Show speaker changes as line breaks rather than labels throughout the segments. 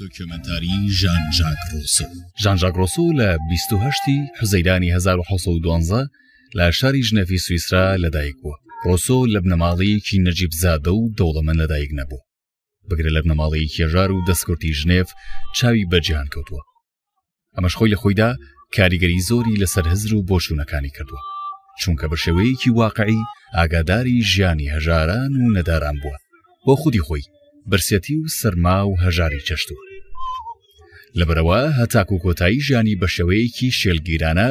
دۆکیۆمێنتاری ژان ژاک ڕۆسۆ
ژان ژاک ڕۆسۆ لە 28 ی حوزەیرانی 1912 لە شاری ژنەفی سوئیسرا لەدایک بووە ڕۆسۆ لە بنەماڵەیەکی نەجیب زادە و دەوڵەمەند لەدایک نەبوو بگرە لە بنەماڵەیەکی ژار و دەستکورتی ژنێف چاوی بەجیهان کەوتووە ئەمەش خۆی لە خۆیدا کاریگەری زۆری لەسەر هزر و بۆچوونەکانی کردووە چونکە بە شێوەیەکی واقعی ئاگاداری ژیانی هەژاران و نەداران بووە بۆ خودی خۆی برسێتی و سەرما و هەژاری چەشتووە لەبەرەوە هەتاک و کۆتایی ژیانی بە شێوەیەکی شێلگیرانە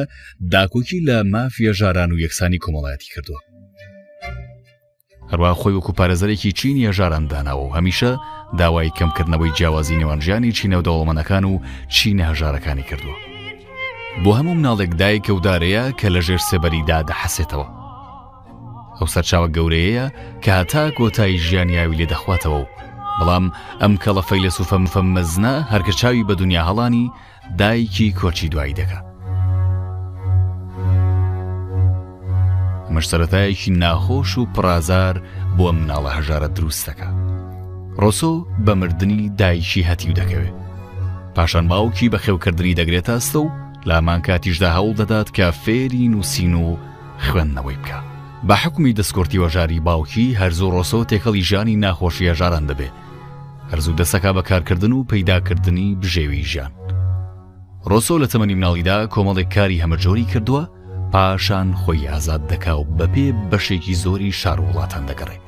داکۆکی لە مافیە ژاران و یەکسانی کۆمەڵایەتی کردووە هەروەها خۆی وەکو پارێزەرێکی چینی هەژاران داناوە و هەمیشە داوای کەمکردنەوەی جیاوازی نێوان ژیانی چینە و دەوڵەمەنەکان و چینە هەژارەکانی کردووە بۆ هەموو مناڵێک دایکە و دارەیە کە لە ژێر سێبەریدا دەحەسێتەوە ئەو سەرچاوە گەورەیە کە هەتا کۆتایی ژیانیاوی لێ دەخواتەوە و بەڵام ئەم کەڵە فەیلسوفە مفەم مەزنە هەرکە چاوی بە دنیا هەڵانی دایکی کۆچی دوایی دەکا. مەش سەرەتایەکی ناخۆش و پڕازار بۆ مناڵە هەژارە دروست دەکا. ڕۆسۆ بە مردنی دایکی هەتیو دەکەوێت. پاشان باوکی بە خێوکردنی دەگرێت ئاستە و لامان کاتیشدا هەوڵ دەدات کە فێری نووسین و خوێندنەوەی بکە. بە حکومی دەستکورتی وەژاری باوکی هەرزوو ڕۆسۆ تێکەڵی ژانی ناخۆشی هەژاران دەبێ. هەرزوو دەسەکا بە کارکردن و پەیداکردنی بژێوی ژیان ڕۆسۆ لە تەمەنی مناڵیدا کۆمەڵێک کاری هەمەجۆری کردووە پاشان خۆی ئازاد دەکا و بەپێ بەشێکی زۆری شار وڵاتان دەگەڕێ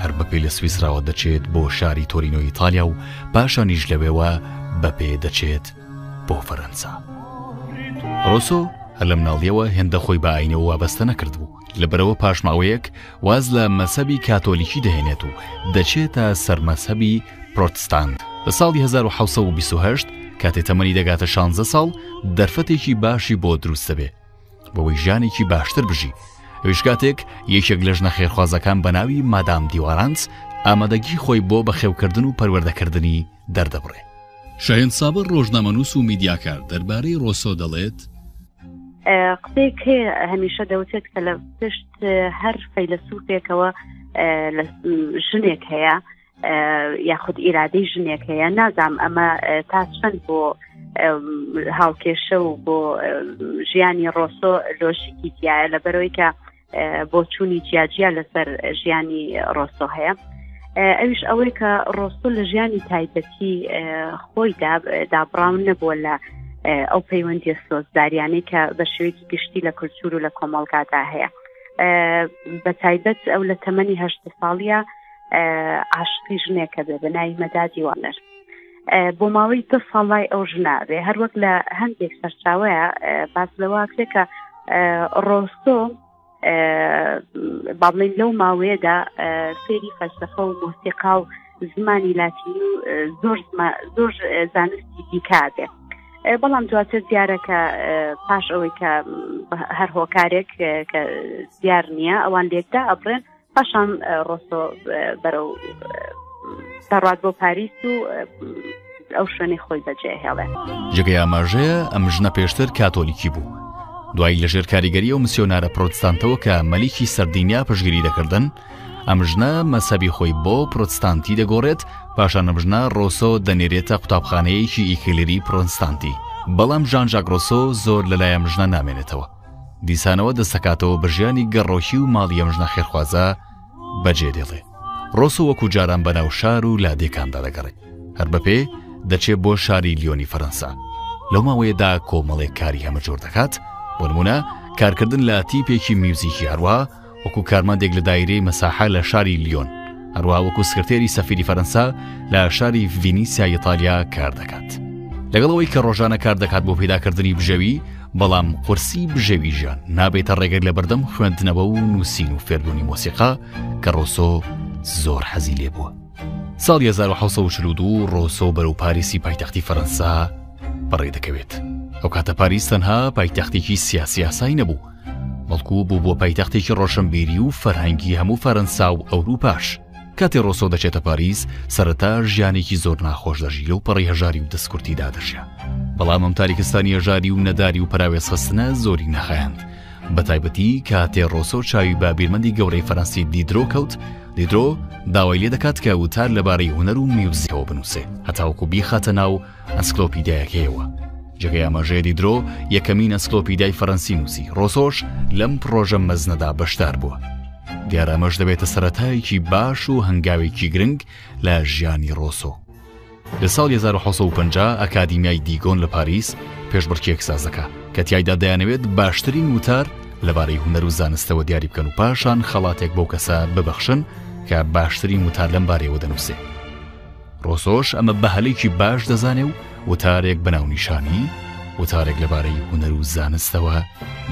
هەر بەپێ لە سویسراوە دەچێت بۆ شاری تۆرینۆ ئیتالیا و پاشانیش لەوێوە بەپێ دەچێت بۆ فەرەنسا ڕۆسۆ هەر لە مناڵیەوە هێندە خۆی بە ئاینەوە وابەستە نەکردبوو لەبەرئەوە پاش ماوەیەک واز لە مەزهەبی کاتۆلیکی دەهێنێت و دەچێتە سەر مەزهەبی پرۆتستانت. لە ساڵی هەزار و حەوت سەد و بیست و هەشت کاتێ تەمەنی دەگاتە شانزە ساڵ دەرفەتێکی باشی بۆ دروست دەبێ بەوەی ژیانێکی باشتر بژی، ئەویش کاتێک یەکێک لە ژنە خێرخوازەکان بە ناوی مادام دیوارانس ئامادەگی خۆی بۆ بەخێوکردن و پەروەردەکردنی دەردەبڕێ.
شاهێن سابر ڕۆژنامەنووس و میدیاکار دەربارەی ڕۆسۆ دەڵێت،
قسەیەک هەیە هەمیشە دەوتێت کە لە پشت هەر فەیلەسوفێکەوە ژنێک هەیە یاخود ئیرادەی ژنێک هەیە نازام ئەمە تا چەند بۆ هاوکێشە و بۆ ژیانی ڕۆسۆ لۆژیکی تایە لە بەرەوەی کە بۆچوونی جیاجیا لەسەر ژیانی ڕۆستۆ هەیە ئەوش ئەوەیە کە ڕۆستۆ لە ژیانی تایبەتی خۆی دابڕاون نەبووە لە ئەو پەیوەندی سۆزداریانەی کە بە شێوەیەکی گشتی لە کولتور و لە کۆمەڵگادا هەیە بە تایبەت ئەو لە تەمەنی هەشت ساڵیە عاشقی ژنێکە بێ بە ناوی مەدادی وانەر بۆ ماوەی دە ساڵ لای ئەو ژنابێ هەروەک لە هەندێک سەرچاوەیە باس لەواکرێکە ڕۆستۆ بابلین لەو ماوەیەدا فێری فەلسفە و مۆسیقا و زمانی لاتینی و زۆر زۆر زانستی دیکاتێ بەڵام دواتر دیارەکە پاش ئەوەی کە هەر هۆکارێک کە دیار نییە ئەوان لێکدا ئەبرێن پاشان ڕۆسۆ بەرەو دەڕات بۆ پاریس و ئەو شوێنەی خۆی بەجێ هێڵێ
جگەی ئاماژەیە ئەم ژنە پێشتر کاتۆلیکی بوو دوایی لەژێر کاریگەری و مسیۆنارە پرۆتستانتەوە کە مەلیکی سەردینیا پشگیری دەکردن ئەم ژنە مەسەبی خۆی بۆ پرۆتستانتی دەگۆڕێت پاشان ئەمژنە ڕۆسۆ دەنێرێتە قوتابخانەیەکی ئیکیلری پرۆنستانتی بەڵام ژان ژاگرۆسۆ زۆر لەلایەم ژنە نامێنێتەوە دیسانەوە دەستەکاتەوە بە ژیانی گەڕۆکی و ماڵی ئەم ژنە خێرخوازە بەجێ دێڵێ ڕۆسو وەکو جاران بەناو شار و لادێکاندا دەگەڕێ هەر بەپێ دەچێ بۆ شاری لیۆنی فەرەنسا لەو ماوەیەدا کۆمەڵێک کاری هەمە جۆر دەکات بۆنمونە کارکردن لە تیپێکی میوزیکی هەروە وەکو کارمەندێک لە دایرەی مەساحە لە شاری لیۆن هەروە وەکو سکرتێری سەفیری فەرەنسا لە شاری ڤینیسیا ئیتالیا کار دەکات لەگەڵەوەی کە ڕۆژانە کار دەکات بۆ پیداکردنی بژەوی بەڵام قورسی بژەوی ژیان نابێتە ڕێگەر لە بەردەم خوێندنەوە و نووسین و فێربوونی مۆسیقا کە ڕۆسۆ زۆر حەزی لێ بووە ساڵ 1942 ڕۆسۆ بەرەو پاریسی پایتەختی فەرەنسا بەڕێ دەکەوێت ئەو کاتە پاریس تەنها پایتەختێکی سیاسیاسای نەبوو بەڵکو بوو بۆ پایتەختێکی ڕۆشنبیری و فەرهەنگی هەموو فەرەنسا و ئەوروپاش کاتێ ڕۆسۆ دەچێتە پاریس سەرەتا ژیانێکی زۆر ناخۆش دەژی و پەڕی هەژاری و دەستکورتی دادەژیا بەڵام ئەم تاریکستانی هەژاری و نەداری و پراوێزخستنە زۆری نەخایاند بە تایبەتی کاتێ ڕۆسۆ چاوی بە بیرمەندی گەورەی فەرەنسی دیدرۆ کەوت دیدرۆ داوای لێ دەکات کە وتار لەبارەی هوەر و میوزیەوە بنووسێ هەتاوکو بیخاتە ناو ئەسکلۆپیدایەکەیەوە. جێگەی ئاماژەیە دیدرۆ یەکەمین ئەسکلۆپیدای فەرەنسی نووسی، ڕۆسۆش لەم پڕۆژە مەزنەدا بەشدار بووە. دیارە ئەمەش دەبێتە سەرەتایەکی باش و هەنگاوێکی گرنگ لە ژیانی ڕۆسۆ. لە ساڵی 1750 ئەکادیمیای دیگۆن لە پاریس پێشبڕکێک ساز دەکا کە تیایدا دەیانەوێت باشترین وتار لەبارەی هونەر و زانستەوە دیاری بکەن و پاشان خەڵاتێک بەو کەسە ببەخشن کە باشترین وتار لەم بارەیەوە دەنووسێ. ڕۆسۆش ئەمە بە هەلێکی باش دەزانێ و وتارێک بە ناونیشانی وتارێک لەبارەی هونەر و زانستەوە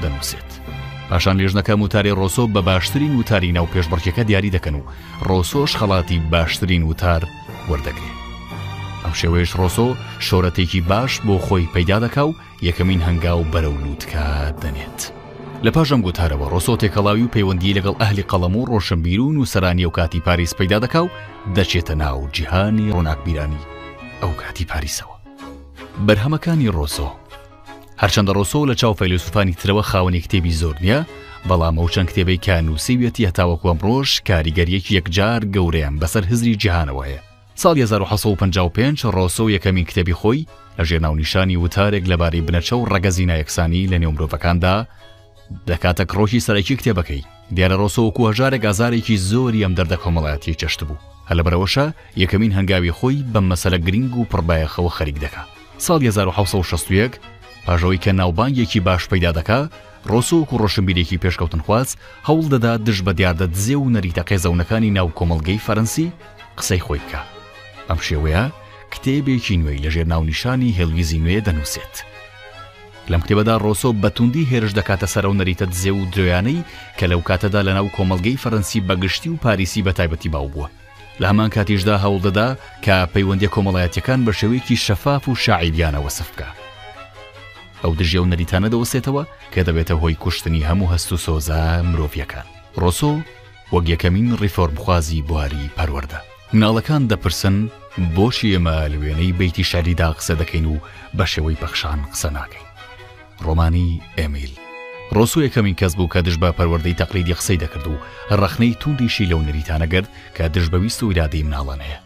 دەنووسێت. پاشان لێژنەکە وتاری ڕۆسۆ بە باشترین وتاری ناو پێشبڕکێکە دیاری دەکەن و ڕۆسۆش خەڵاتی باشترین وتار وەردەگرێت. ئەم شێوەیەش ڕۆسۆ شۆرەتێکی باش بۆ خۆی پەیدا دەکا و یەکەمین هەنگاو بەرەو لووتکە دەنێت. لە پاش ئەم گوتارەوە ڕۆسۆ تێکەڵاوی و پەیوەندی لەگەڵ ئەهلی قەڵەم و ڕۆشنبیر و نووسەرانی ئەو کاتی پاریس پەیدا دەکا و دەچێتە ناو جیهانی ڕووناکبیرانی ئەو کاتی پاریسەوە. بەرهەمەکانی ڕۆسۆ هەرچەندە ڕۆسۆ لە چاو فەیلەسوفانی ترەوە خاوەنی کتێبی زۆر نییە، بەڵام ئەو چەند کتێبەی کە نووسیویەتی هەتاوەکو ئەمڕۆش کاریگەرییەکی یەکجار گەورەیان بەسەر هزری جیهانەوە هەیە. ساڵی هەزار و حەوت سەد و پەنجا و پێنج ڕۆسۆ یەکەمین کتێبی خۆی، لە ژێر ناونیشانی وتارێک لەبارەی بنەچە و ڕەگەزی نایەکسانی لەنێو مرۆڤەکاندا، دەکاتە کڕۆکی سەرەکی کتێبەکەی. دیارە ڕۆسۆ وەکو هەژارێک ئازارێکی زۆری ئەم دەردە کۆمەڵایەتییەی چەشتبوو. هەر لەبەرئەوەشە یەکەمین هەنگاوی خۆی بەم مەسەلە گرینگ و پڕ بایەخەوە خەریک دەکا. ساڵی هەزار و حەوت سەد و شەست و یەک، پاش ئەوەی کە ناوبانگێکی باش پەیدا دەکا، ڕۆسۆ وەکو ڕۆشنبیرێکی پێشکەوتنخواز هەوڵ دەدا دژ بە دیاردە دزێو و نەریتە قێزەونەکانی ناو کۆمەڵگەی فەرەنسی، قسەی خۆی بکا. بەم شێوەیە کتێبێکی نوێی لەژێر ناونیشانی هێڵگیزی نوێ دەنووسێت. لەم کتێبەدا ڕۆسۆ بە توندی هێرش دەکاتە سەر ئەو نەریتە دزێو و درۆیانەی کە لەو کاتەدا لەناو کۆمەڵگەی فەرەنسی بە گشتی و پاریسی بە تایبەتی باو بووە. لە هەمان کاتیشدا هەوڵ دەدا کە پەیوەندییە کۆمەڵایەتییەکان بە شێوەیەکی شەفاف و شاعیریانە وەسف بکا. ئەو دژیە و نەریتانە دەوەستێتەوە کە دەبێتە هۆی کوشتنی هەموو هەست و سۆزە مرۆڤییەکان. ڕۆسۆ وەک یەکەمین ڕیفۆرمخوازی بواری پەروەردە. مناڵەکان دەپرسن بۆچی ئێمە لە وێنەی بەیتی شعریدا قسە دەکەین و بە شێوەی پەخشان قسە ناکەین؟ ڕۆمانی، ئێمیل ڕۆسو، یەکەمین کەس بوو کە دژ بە پەروەردەی تەقلیدی قسەی دەکرد و ڕەخنەی تووندیشی لەو نەریتانە گرت کە دژ بە ویست و ئیرادەی مناڵان هەیە.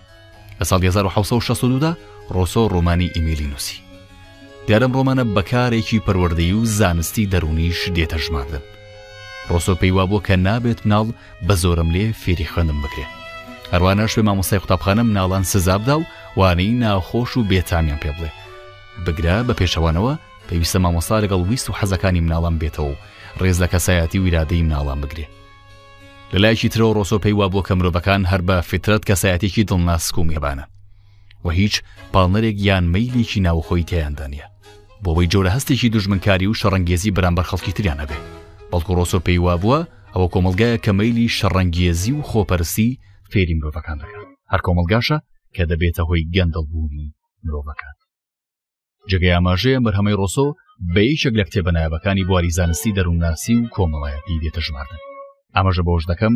لە ساڵی 1962 دا ڕۆسۆ ڕۆمانی ئیمیلی نووسی دیارەم ڕۆمانە بەکارێکی پەروەردەی و زانستی دەروونیش دێتە ژماردن ڕۆسۆ پێی وابوو کە نابێت مناڵ بە زۆرم لێ فێری خوێندم بکرێت هەروانەش پێ مامۆسای قوتابخانە مناڵان سزابدا و وانەی ناخۆش و بێتامیان پێ بڵێ بگرە بە پێچەوانەوە پێویستە مامۆستا لەگەڵ ویست و حەزەکانی مناڵان بێتەوە و ڕێز لە کەسایەتی و ویرادەی مناڵان بگرێ لە لایەکی ترەوە ڕۆسۆ پێی وابووە کە مرۆڤەکان هەر بە فیترەت کەسایەتێکی دڵناسک و میهبانە و هیچ پاڵنەرێک یان مەیلێکی ناوخۆی تیاندانە بۆەوەی جۆرە هەستێکی دژمنکاری و شەڕەنگێزی بەرامبەر خەڵکی تریان هەبێ بەڵکو ڕۆسۆ پێی وابووە ئەوە کۆمەلگایە کە مەیلی شەڕەنگێزی و خۆپەرسی فێری مرۆڤەکان دەکات هەر کۆمەلگاشە کە دەبێتە هۆی گەندەڵبوونی مرۆڤەکان جگەی ئاماژەیە بەرهەمەی ڕۆسۆ بە یەکێک لە کتێبە نایابەکانی بواری زانستی دەروونناسی و کۆمەڵایەتی دێتە ژماردن ئاماژە بۆش دەکەم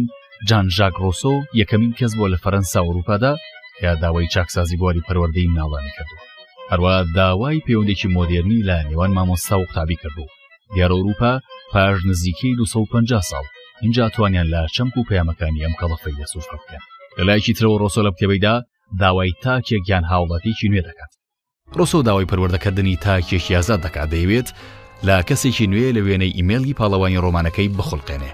جان ژاک ڕۆسۆ یەکەمین کەس بۆ لە فەرەنسا ئەوروپادا کە داوای چاکسازی بواری پەروەردەی مناڵانی کردووە هەروە داوای پەیوەندێکی مۆدێرنی لە نێوان مامۆستا و قوتابی کردوو دیار ئەوروپا پاش نزیکەی 250 ساڵ اینجا توانیان لە چەمک و پەیامەکانی ئەم کەڵەفەی لە سوورخە بکەن لەلایکی ترەوە ڕۆسۆ لە کتێبەیدا داوای تاکێک یان هاوڵاتیکی نوێ دەکات ڕۆسۆ داوای پەروەردەکردنی تاکێکی ئازاد دەکات دەیەوێت لە کەسێکی نوێ لە وێنەی ئیمێلی پاڵەوانی ڕۆمانەکەی بخولقێنێ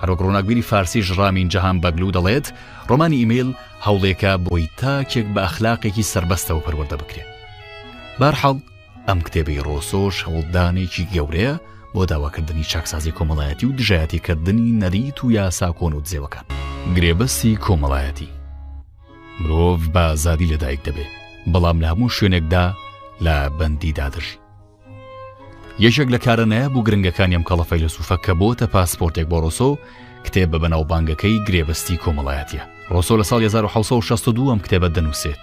هەروەک ڕووناکبیری فارسیش ڕامین جەهان بەگلو دەڵێت ڕۆمانی ئیمیل هەوڵێکە بۆی تاکێک بە ئەخلاقێکی سربەستەوە پەروەردە بکرێت بارحاڵ ئەم کتێبی ڕۆسۆش هەوڵدانێکی گەورەیە بۆ داواکردنی چاکسازی کۆمەڵایەتی و دژایەتیکردنی نەریت و یاسا کۆن و دزێوەکان گرێبەستی کۆمەڵایەتی مرۆڤ بە ئازادی لەدایک دەبێت بەڵام لە هەموو شوێنێکدا لە بەندی دادژی یەکێک لە کارە نایە بوو گرنگەکانی ئەم کەڵەفەی لە سوفە کە بۆتە پاسپۆرتێک بۆ ڕۆسۆ کتێب بە بەناوبانگەکەی گرێبەستی کۆمەڵایەتە ڕۆسۆ لە ساڵ 1962 ئەم کتێبە دەنووسێت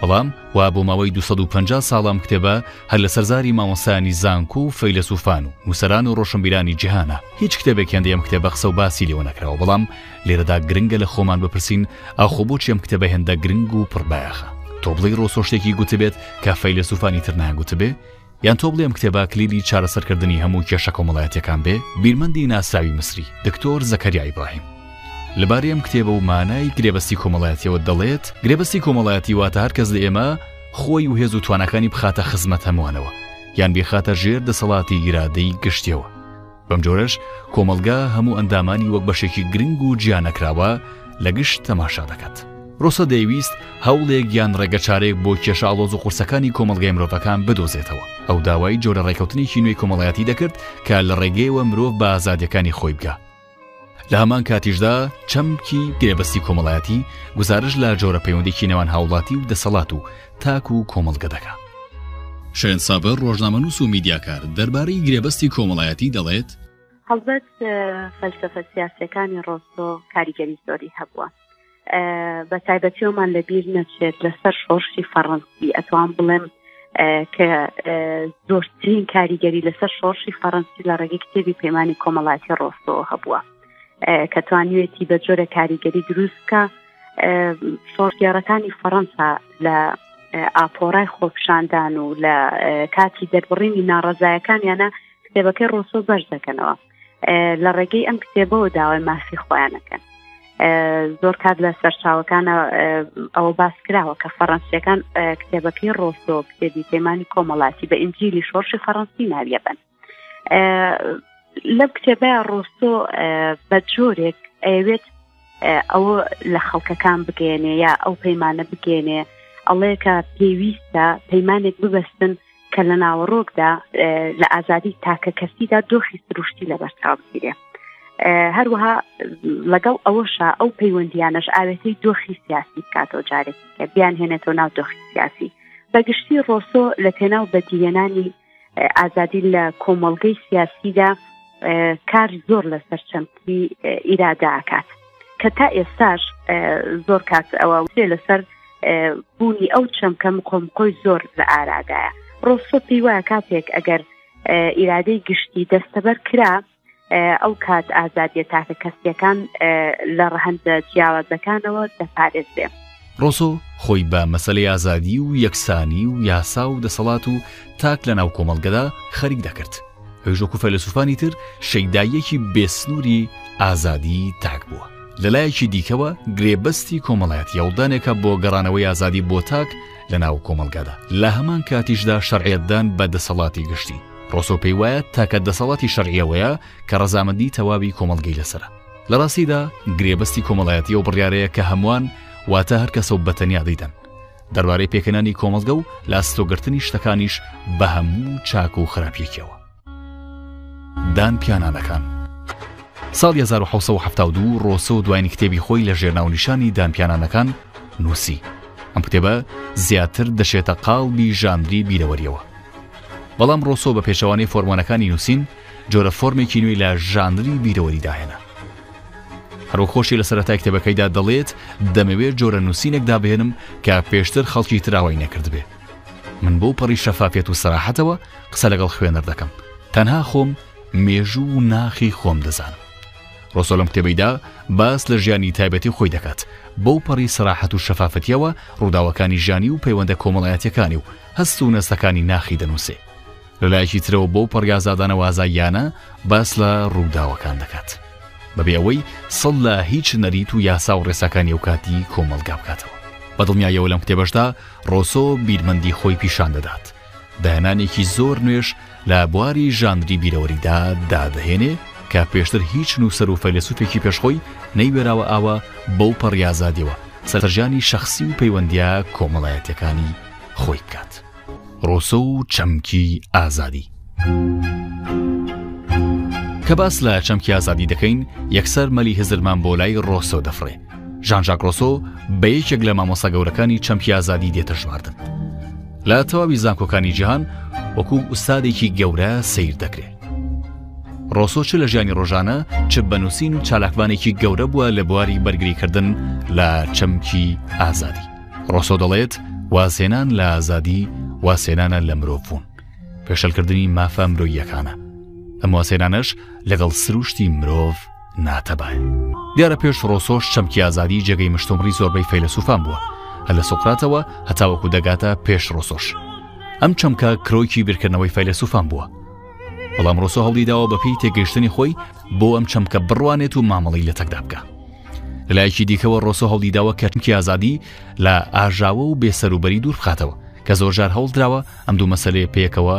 بەڵام وا بۆ ماوەی 250 ساڵام کتێبە هەر لە سەرزاری مامۆسانی زانکو و فەیلەسوفان و نووسران و ڕۆشنبیرانی جیهانە هیچ کتێبێک هێندی ئەم کتێبە قسە و باسی لێوە نەکراوە بەڵام لێرەدا گرنگە لە خۆمان بپرسین ئاخۆ بۆچی ئەم کتێبە هێندە گرنگ و پڕبایەخە تۆ بڵێی ڕۆسۆ شتێکی گوتبێت کە فەیلەسوفانی تر نایانگوتبێ یان تۆ بڵێم کتێبە کلیلی چارەسەرکردنی هەموو کێشە کۆمەڵایەتیەکان بێ بیرمەندی ناسراوی میسری دکتۆر زەکەریا ئیبراهیم لەبارەی ئەم کتێبە و مانای گرێبەستی کۆمەڵایەتیەوە دەڵێت گرێبەستی کۆمەڵایەتی واتە هەر کەس لە ئێمە خۆی و هێز و توانەکانی بخاتە خزمەت هەمووانەوە یان بیخاتە ژێر دەسەڵاتی ئیرادەی گشتیەوە بەم جۆرەش کۆمەڵگا هەموو ئەندامانی وەک بەشێکی گرنگ و جیانەکراوە لە گشت تەماشا دەکات. ڕۆسۆ دەیویست هەوڵێک یان ڕێگە چارێک بۆ کێشە ئاڵۆز و قورسەکانی کۆمەڵگای مرۆڤەکان بدۆزێتەوە. ئەو داوای جۆرە ڕێکەوتنێکی نوێی کۆمەڵایەتی دەکرد کە لە ڕێگەیەوە مرۆڤ بە ئازادیەکانی خۆی بگا. لە هەمان کاتیشدا چەمکی گرێبەستی کۆمەڵایەتی گزارش لە جۆرە پەیوەندێکی نێوان هاوڵاتی و دەسەڵات و تاک و کۆمەڵگە دەکە
شێن سابەر ڕۆژنامەنووس و میدیاکار دەربارەی گرێبەستی کۆمەڵایەتی دەڵێت
هەڵبەت فەلسفە سیاسەکانی ڕۆستۆ کاریگەری زۆری هەبووە بە تایبەتیەوەمان لەبیر نەچێت لەسەر شۆرشی فەڕەنسی ئەتوان بڵێم کە زۆرترین کاریگەری لەسەر شۆرشی فەڕەنسی لە ڕێگەی کتێبی پەیمانانی کۆمەڵاتی ڕۆستەوە هەبووە کە توانوێتی بە جۆرە کاریگەری دروستکە شۆرگێڕەکانی فەڕەنسا لە ئاپۆرای خۆپشاندان و لە کاتی دەربڕینی ناڕزایەکانیانە کتێبەکەی ڕۆسۆ بەرز دەکەنەوە لە ڕێگەی ئەم کتێبەوە داوای مافی خۆیانەکەن زۆر کات لە سەرچاوەکانە ئەوە باس کراوە کە فەڕەنسیەکان کتێبەکەی ڕۆسۆ کتێبی پەیمانانی کۆمەڵاتی بە ئینجیلی شۆرشی فەڕەنسی ناویەبن لەم کتێبە ڕۆستۆ بە جۆرێک ئەوێت ئەوە لە خەڵکەکان بگەێنێ یا ئەو پەیمانە بگەێنێ ئەڵێ کە پێویستە پەیمانێک ببەستن کە لە ناوەڕۆکدا لە ئازادی تاکە کەسیدا دۆخی سروشتی لە بەرچاو بگیرێ هەروەها لەگەڵ ئەوەشە ئەو پەیوەندیانەش ئاوێتی دۆخی سیاسی کاتۆ جارێک کە بیان هێنێتەوە ناو دۆخی سیاسی بەگشتی ڕۆسۆ لە پێناو بەدیێنانی ئازادی لە کۆمەڵگەی سیاسیدا کار زۆر لەسەر چەمکی ئیراداکات کە تا ئێستاش زۆر کات ئەوە وێ لەسەر بوونی ئەو چەمکە مقۆمقۆی زۆر لە ئارادایە ڕۆسۆ پێی وایە کاتێک ئەگەر ئیرادەی گشتی دەستەبەر کرا ئەو کات ئازادیە تاکە کەسیەکان لە ڕەهندە جیاوازەکانەوە دەپارێزێ.
ڕۆسۆ خۆی بە مەسەلەی ئازادی و یەکسانی و یاسا و دەسەڵات و تاک لە ناو کۆمەڵگەدا خەریک دەکرد هەژۆکو فەلسوفانی تر شەیداییەکی بێسنووری ئازادی تاک بووە لەلایەکی دیکەوە گرێبەستی کۆمەڵایەت یاڵدانێکە بۆ گەڕانەوەی ئازادی بۆ تاک لە ناو کۆمەلگادا لە هەمان کاتیشدا شەرعەتدان بە دەسەڵاتی گشتی ڕۆسۆ پێی وایە تاکە دەسەڵاتی شەرعیەوەیە کە ڕزامەندی تەواوی کۆمەلگەی لەسرە لە ڕاستیدا گرێبەستی کۆمەڵایەتی ئەو بڕیارەیە کە هەمووان واتە هەر کەسە و بەتەنیا دەیدەن دەربارەی پێکەنانی کۆمەڵگە و لاستۆگرتنی شتەکانیش بە هەموو چاک و خراپیەکەوە دان پیانانەکان ساڵی 1970 ڕۆسۆ دوایین کتێبی خۆی لە ژێرناونیشانی دامپیانانەکان نووسی ئەم کتێبە زیاتر دەشێتە قاڵبی ژاندری بیرەوەریەوە بەڵام ڕۆسۆ بە پێچەوانەی فۆرمۆنەکانی نووسین جۆرە فۆرمێکی نوێی لە ژانری بیرەوەری داهێنا. هەروەک خۆشی لە سەرەتای کتێبەکەیدا دەڵێت دەمەوێت جۆرە نووسینێک دابهێنم کە پێشتر خەڵکی تراوای نەکردبێ. من بەو پەڕی شەفافیەت و سەراحەتەوە قسە لەگەڵ خوێنەر دەکەم. تەنها خۆم مێژوو و ناخی خۆم دەزانم. ڕۆسۆ لەم کتێبەیدا باس لە ژیانی تایبەتی خۆی دەکات بەو پەڕی سەراحەت و شەفافەتیەوە ڕووداوەکانی ژانی و پەیوەندە کۆمەڵایەتەکانی و هەست و نەستەکانی ناخی دەنووسێ لە لایەکی ترەوە بەو پەڕیازادانە و ئازاییانە باس لە ڕووداوەکان دەکات بەبێ ئەوەی سڵ لە هیچ نەریت و یاسا و ڕێساکانی و کاتی کۆمەڵگا بکاتەوە بە دڵنیایەوە لەم کتێبەشدا ڕۆسۆ بیرمەندی خۆی پیشان دەدات داهێنانێکی زۆر نوێش لە بواری ژانری بیرەوەریدا دادەهێنێ کە پێشتر هیچ نووسەر و فەیلسوفێکی پێشخۆی نەیوێراوە ئاوە بەو پەڕیازادیەوە سەرژانی شەخسی و پەیوەندیە کۆمەڵایەتەکانی خۆی بکات. ڕۆسۆ و چەمکی ئازادی. کە باس لە چەمکی ئازادی دەکەین یەکسەر مەلی هزرمان بۆ لای ڕۆسۆ دەفڕێ ژان ژاک ڕۆسۆ بە یەکێک لە مامۆسا گەورەکانی چەمکی ئازادی دێتە ژماردن لە تەواوی زانکۆکانی جیهان وەکو ئوستادێکی گەورە سیر دەکرێت ڕۆسۆ چ لە ژیانی ڕۆژانە چ بەنووسین و چالاکوانێکی گەورە بووە لە بواری بەرگریکردن لە چەمکی ئازادی ڕۆسۆ دەڵێت وازهێنان لە ئازادی واسێنانە لە مرۆڤون پێشلکردنی مافە مرۆیەکانە ئەم واسێنانەش لەگەڵ سروشتی مرۆڤ ناتەبایە دیارە پێش ڕۆسۆش چەمکی ئازادی جێگەی مشتومڕی زۆربەی فەیلسوفان بووە هە لە سوقراتەوە هەتاوەکو دەگاتە پێش ڕۆسۆش ئەم چەمکە کرۆکی بیرکردنەوەی فەیلسوفان بووە بەڵام ڕۆسۆ هەڵدیداوە بەپی تێگەیشتنی خۆی بۆ ئەم چەمکە بڕوانێت و مامەڵی لە تەکدا بکە لەلایەکی دیکەوە ڕۆسۆ هەوڵیداوە کە چمکی ئازادی لە ئاژاوە و بێسەروبەری دوور بخاتەوە کە زۆرجار هەوڵ درراوە ئەم دوو مەسلەیە پێکەوە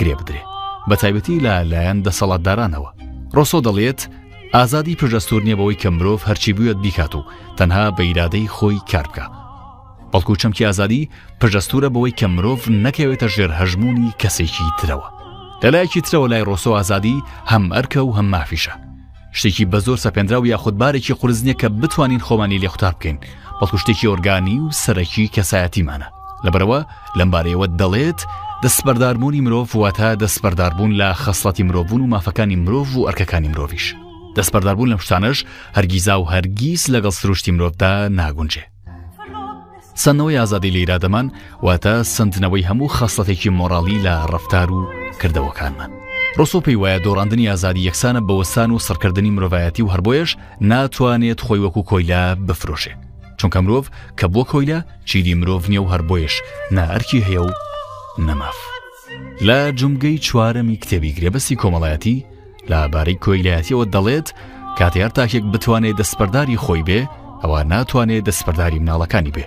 گرێ بدرێ بە تایبەتی لە لایەن دەسەڵاتدارانەوە ڕۆسۆ دەڵێت ئازادی پشدەستور نییە بەوەی کە مرۆڤ هەرچی بوێت بیکات و تەنها بە ئیرادەی خۆی کار بکە بەڵکو چەمکی ئازادی پشدەستورە بەوەی کە مرۆڤ نەکەوێتە ژێر هەژموونی کەسێکی ترەوە. لەلایەکی ترەوە لای ڕۆسۆ ئازادی هەم ئەرکە و هەم مافیشە. شتێکی بە زۆر سەپێنراو یاخود بارێکی قورس نییە کە بتوانین خۆمانی لێ قوتار بکەین، بەڵکو شتێکی ئۆرگانی و سەرەکی کەسایەتیمانە. لەبەرەوە لەمبارەیەوە دەڵێت، دەستبەرداربوونی مرۆڤ واتە دەستبەرداربوون لە خەسڵەتی مرۆڤبوون و مافەکانی مرۆڤ و ئەرکەکانی مرۆڤیش. دەستبەرداربوون لەم شتانەش هەرگیزاو هەرگیز لەگەڵ سروشتی مرۆڤدا ناگونجێ. سندنەوەی ئازادی لە ئیرادەمان واتە سندنەوەی هەموو خەستەتێکی مۆراڵی لە ڕفتار و کردەوەکانمان. ڕسۆ پێی وایە دۆڕاندنی ئازادی یەکسانە بەوەستان و سڕکردنی مرۆڤایەتی و هەربۆیش ناتوانێت خۆی وەکو کۆیلە بفرۆشێ. چونکە مرۆڤ کە بۆ کۆیلە چیدی مرۆڤ نیە و هەربۆیش نائەرکی هەیە و نەماف. لە جومگەی چوارەمی کتێبی گرێبەسی کۆمەڵایەتی لە بارەی کۆیلایەتیەوە دەڵێت کاتێار تاکێک بتوانێت دەستپەرداری خۆی بێ ئەوە ناتوانێت دەستپەرداری مناڵەکانی بێ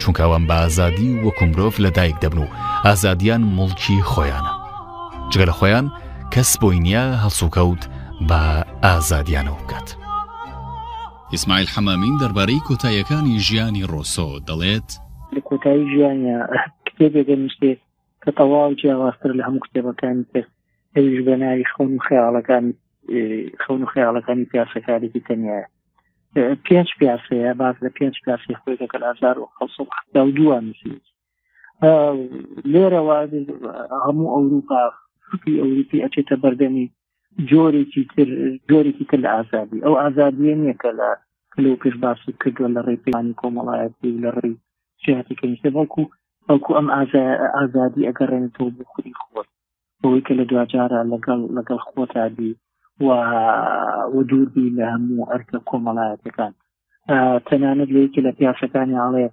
چونکەوان بە ئازادی وەکو مرۆڤ لە دایک دەبن و ئازادیان مڵکی خۆیانە جگە لە خۆیان کەس بۆی نییە هەڵسوکەوت بە ئازادیانەوە بکات.
ئیسماعیل حەمامین دەربارەی کۆتایەکانی ژیانی ڕۆسۆ دەڵێت
لە کۆتایی ژیانە کتێبێک دەنووسێت کە تەواو جیاوازتر لە هەموو کتێبەکانی تر ئەویش بە ناوی خەون و خەیاڵەکانی خەون و خەیاڵەکانی پیاسەکارێکی تەنیایە پێنج پیاسەیە باز لە پێنج پیاسی خۆی دەکەن هزار و حسە و دووان نووسیت لێرەوە هەموو ئەوروپا فکری ئەوروپی ئەچێتە بەردەمی جۆرێکی تر جۆرێکی تر لە ئازادی ئەو ئازادیە نییە کە لە لەو پێش باسی کردووە لە ڕێپیانی کۆمەڵایەتی لە ڕێی سیاتی کەنیسە بەڵکو بەڵکو ئەم ئازادی ئەگەڕێنێتەوە بۆ خودی خۆت بەوەی کە لە دواجارە لەگەڵ لەگەڵ خۆتا دی و دووربی لە هەموو ئەرکە کۆمەڵایەتەکان تەنانەت لەیکە لە پیاسەکانی ئاڵێ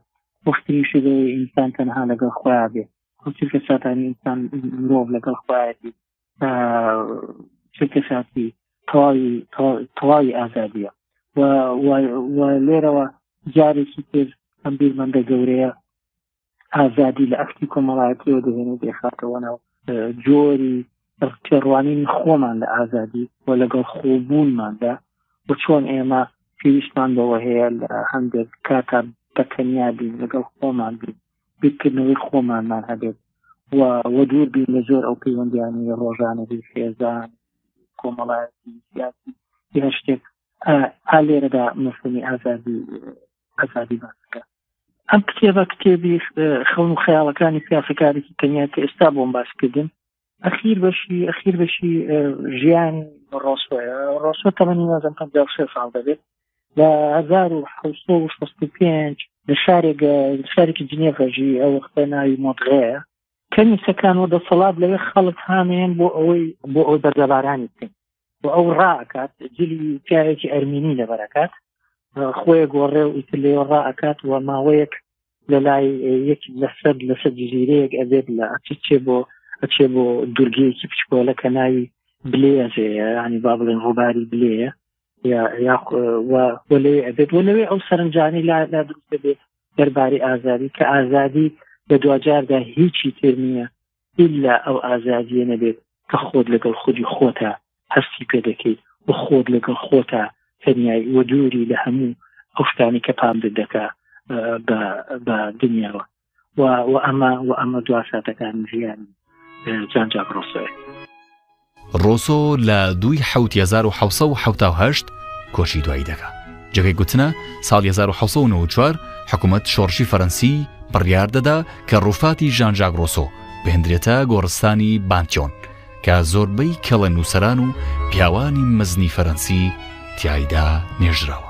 خۆشترین شێوەیە ئینسان تەنها لەگەڵ خۆیان بێ خۆچکە ساتانی ئینسان مرۆڤ لەگەڵ خۆیەتی چونکە شاسی تەواوی تەواوی ئازادیە و لێرەوە جارێکی تر ئەم بیرمەندە گەورەیە ئازادی لە ئەکتی کۆمەڵایەتیەوە دەهێنێ دێخاتەوە ناو جۆری تێڕوانینی خۆمان لە ئازادی و لەگەڵ خۆبوونماندا و چۆن ئێمە پێویستمان بەوە هەیە لە هەندێک کاتا بەتەنیا بین لەگەڵ خۆمان بین بیرکردنەوەی خۆمانمان هەبێت و وە دوور بین لە زۆر ئەو پەیوەندیانی ڕۆژانەی خێزان کۆمەڵایەتی سیاسی هەر شتێک ئا لێرەدا مەسمی ئازادی ئازادی باسەکە ئەم کتێبە کتێبی خەون و خەیاڵەکانی پیاسەکارێکی تەنیا کە ئێستا بۆم باسکردن ئەخیر بەشی ئەخیر بەشی ژیان ڕۆسۆیە ڕۆسۆ تەمەنی نازم پێ سێ ساڵ دەبێت لە 1965 لە شارێک شارێکی جنێڤژی ئەو وەختە ناوی مۆدغەیە کەنیسەکان و دەسەڵات لەوێ خەڵک هامێن بۆ ئەوەی بۆ ئەو بەردەبارانی بکەن و ئەو ڕاکات جلی پیاوێکی ئەرمینی لەبەرەکات خۆی گۆڕێ و ئیتر لێ ڕاکات و ماوەیەک لە لای یەک لەسەر لەسەر جززیرەیەک ئەبێت لە ئەچێ بۆ ئەچێ بۆ دوورگەیەکی پچکۆلە کە ناوی بلێ ئەزەیە ینی با بڵێن ڕووباری بلێە لێ ئەبێت و لەوێ ئەو سەرنجانی لا دروست دەبێت دەربارەی ئازادی کە ئازادی لە دواجاردا هیچی تر نییە ئللا ئەو ئازادیە نەبێت کە خۆت لەگەڵ خودی خۆتا هەستی پێ دەکەیت و خۆت لەگەڵ خۆتا تەنیایی و دووری لە هەموو ئەو شتانی کە پامدت دەکا بە دنیاوە و ئەمە و ئەمە دواساتەکان ژیان جانجا بڕۆسەوە.
ڕۆسۆ لە دووی حەوتی هەزار و حەوت سەد و حەفتا و هەشت کۆچی دوایی دەکا. جێگەی گوتنە ساڵی هەزار و حەوت سەد و نەوەد و چوار حکوومەت شۆڕشی فەرەنسی بڕیار دەدا کە ڕووفاتی ژان ژاک ڕۆسۆ بهێندرێتە گۆڕستانی بانتیۆن کە زۆربەی کەڵە نووسەران و پیاوانی مەزنی فەرەنسی تیایدا نێژراوە.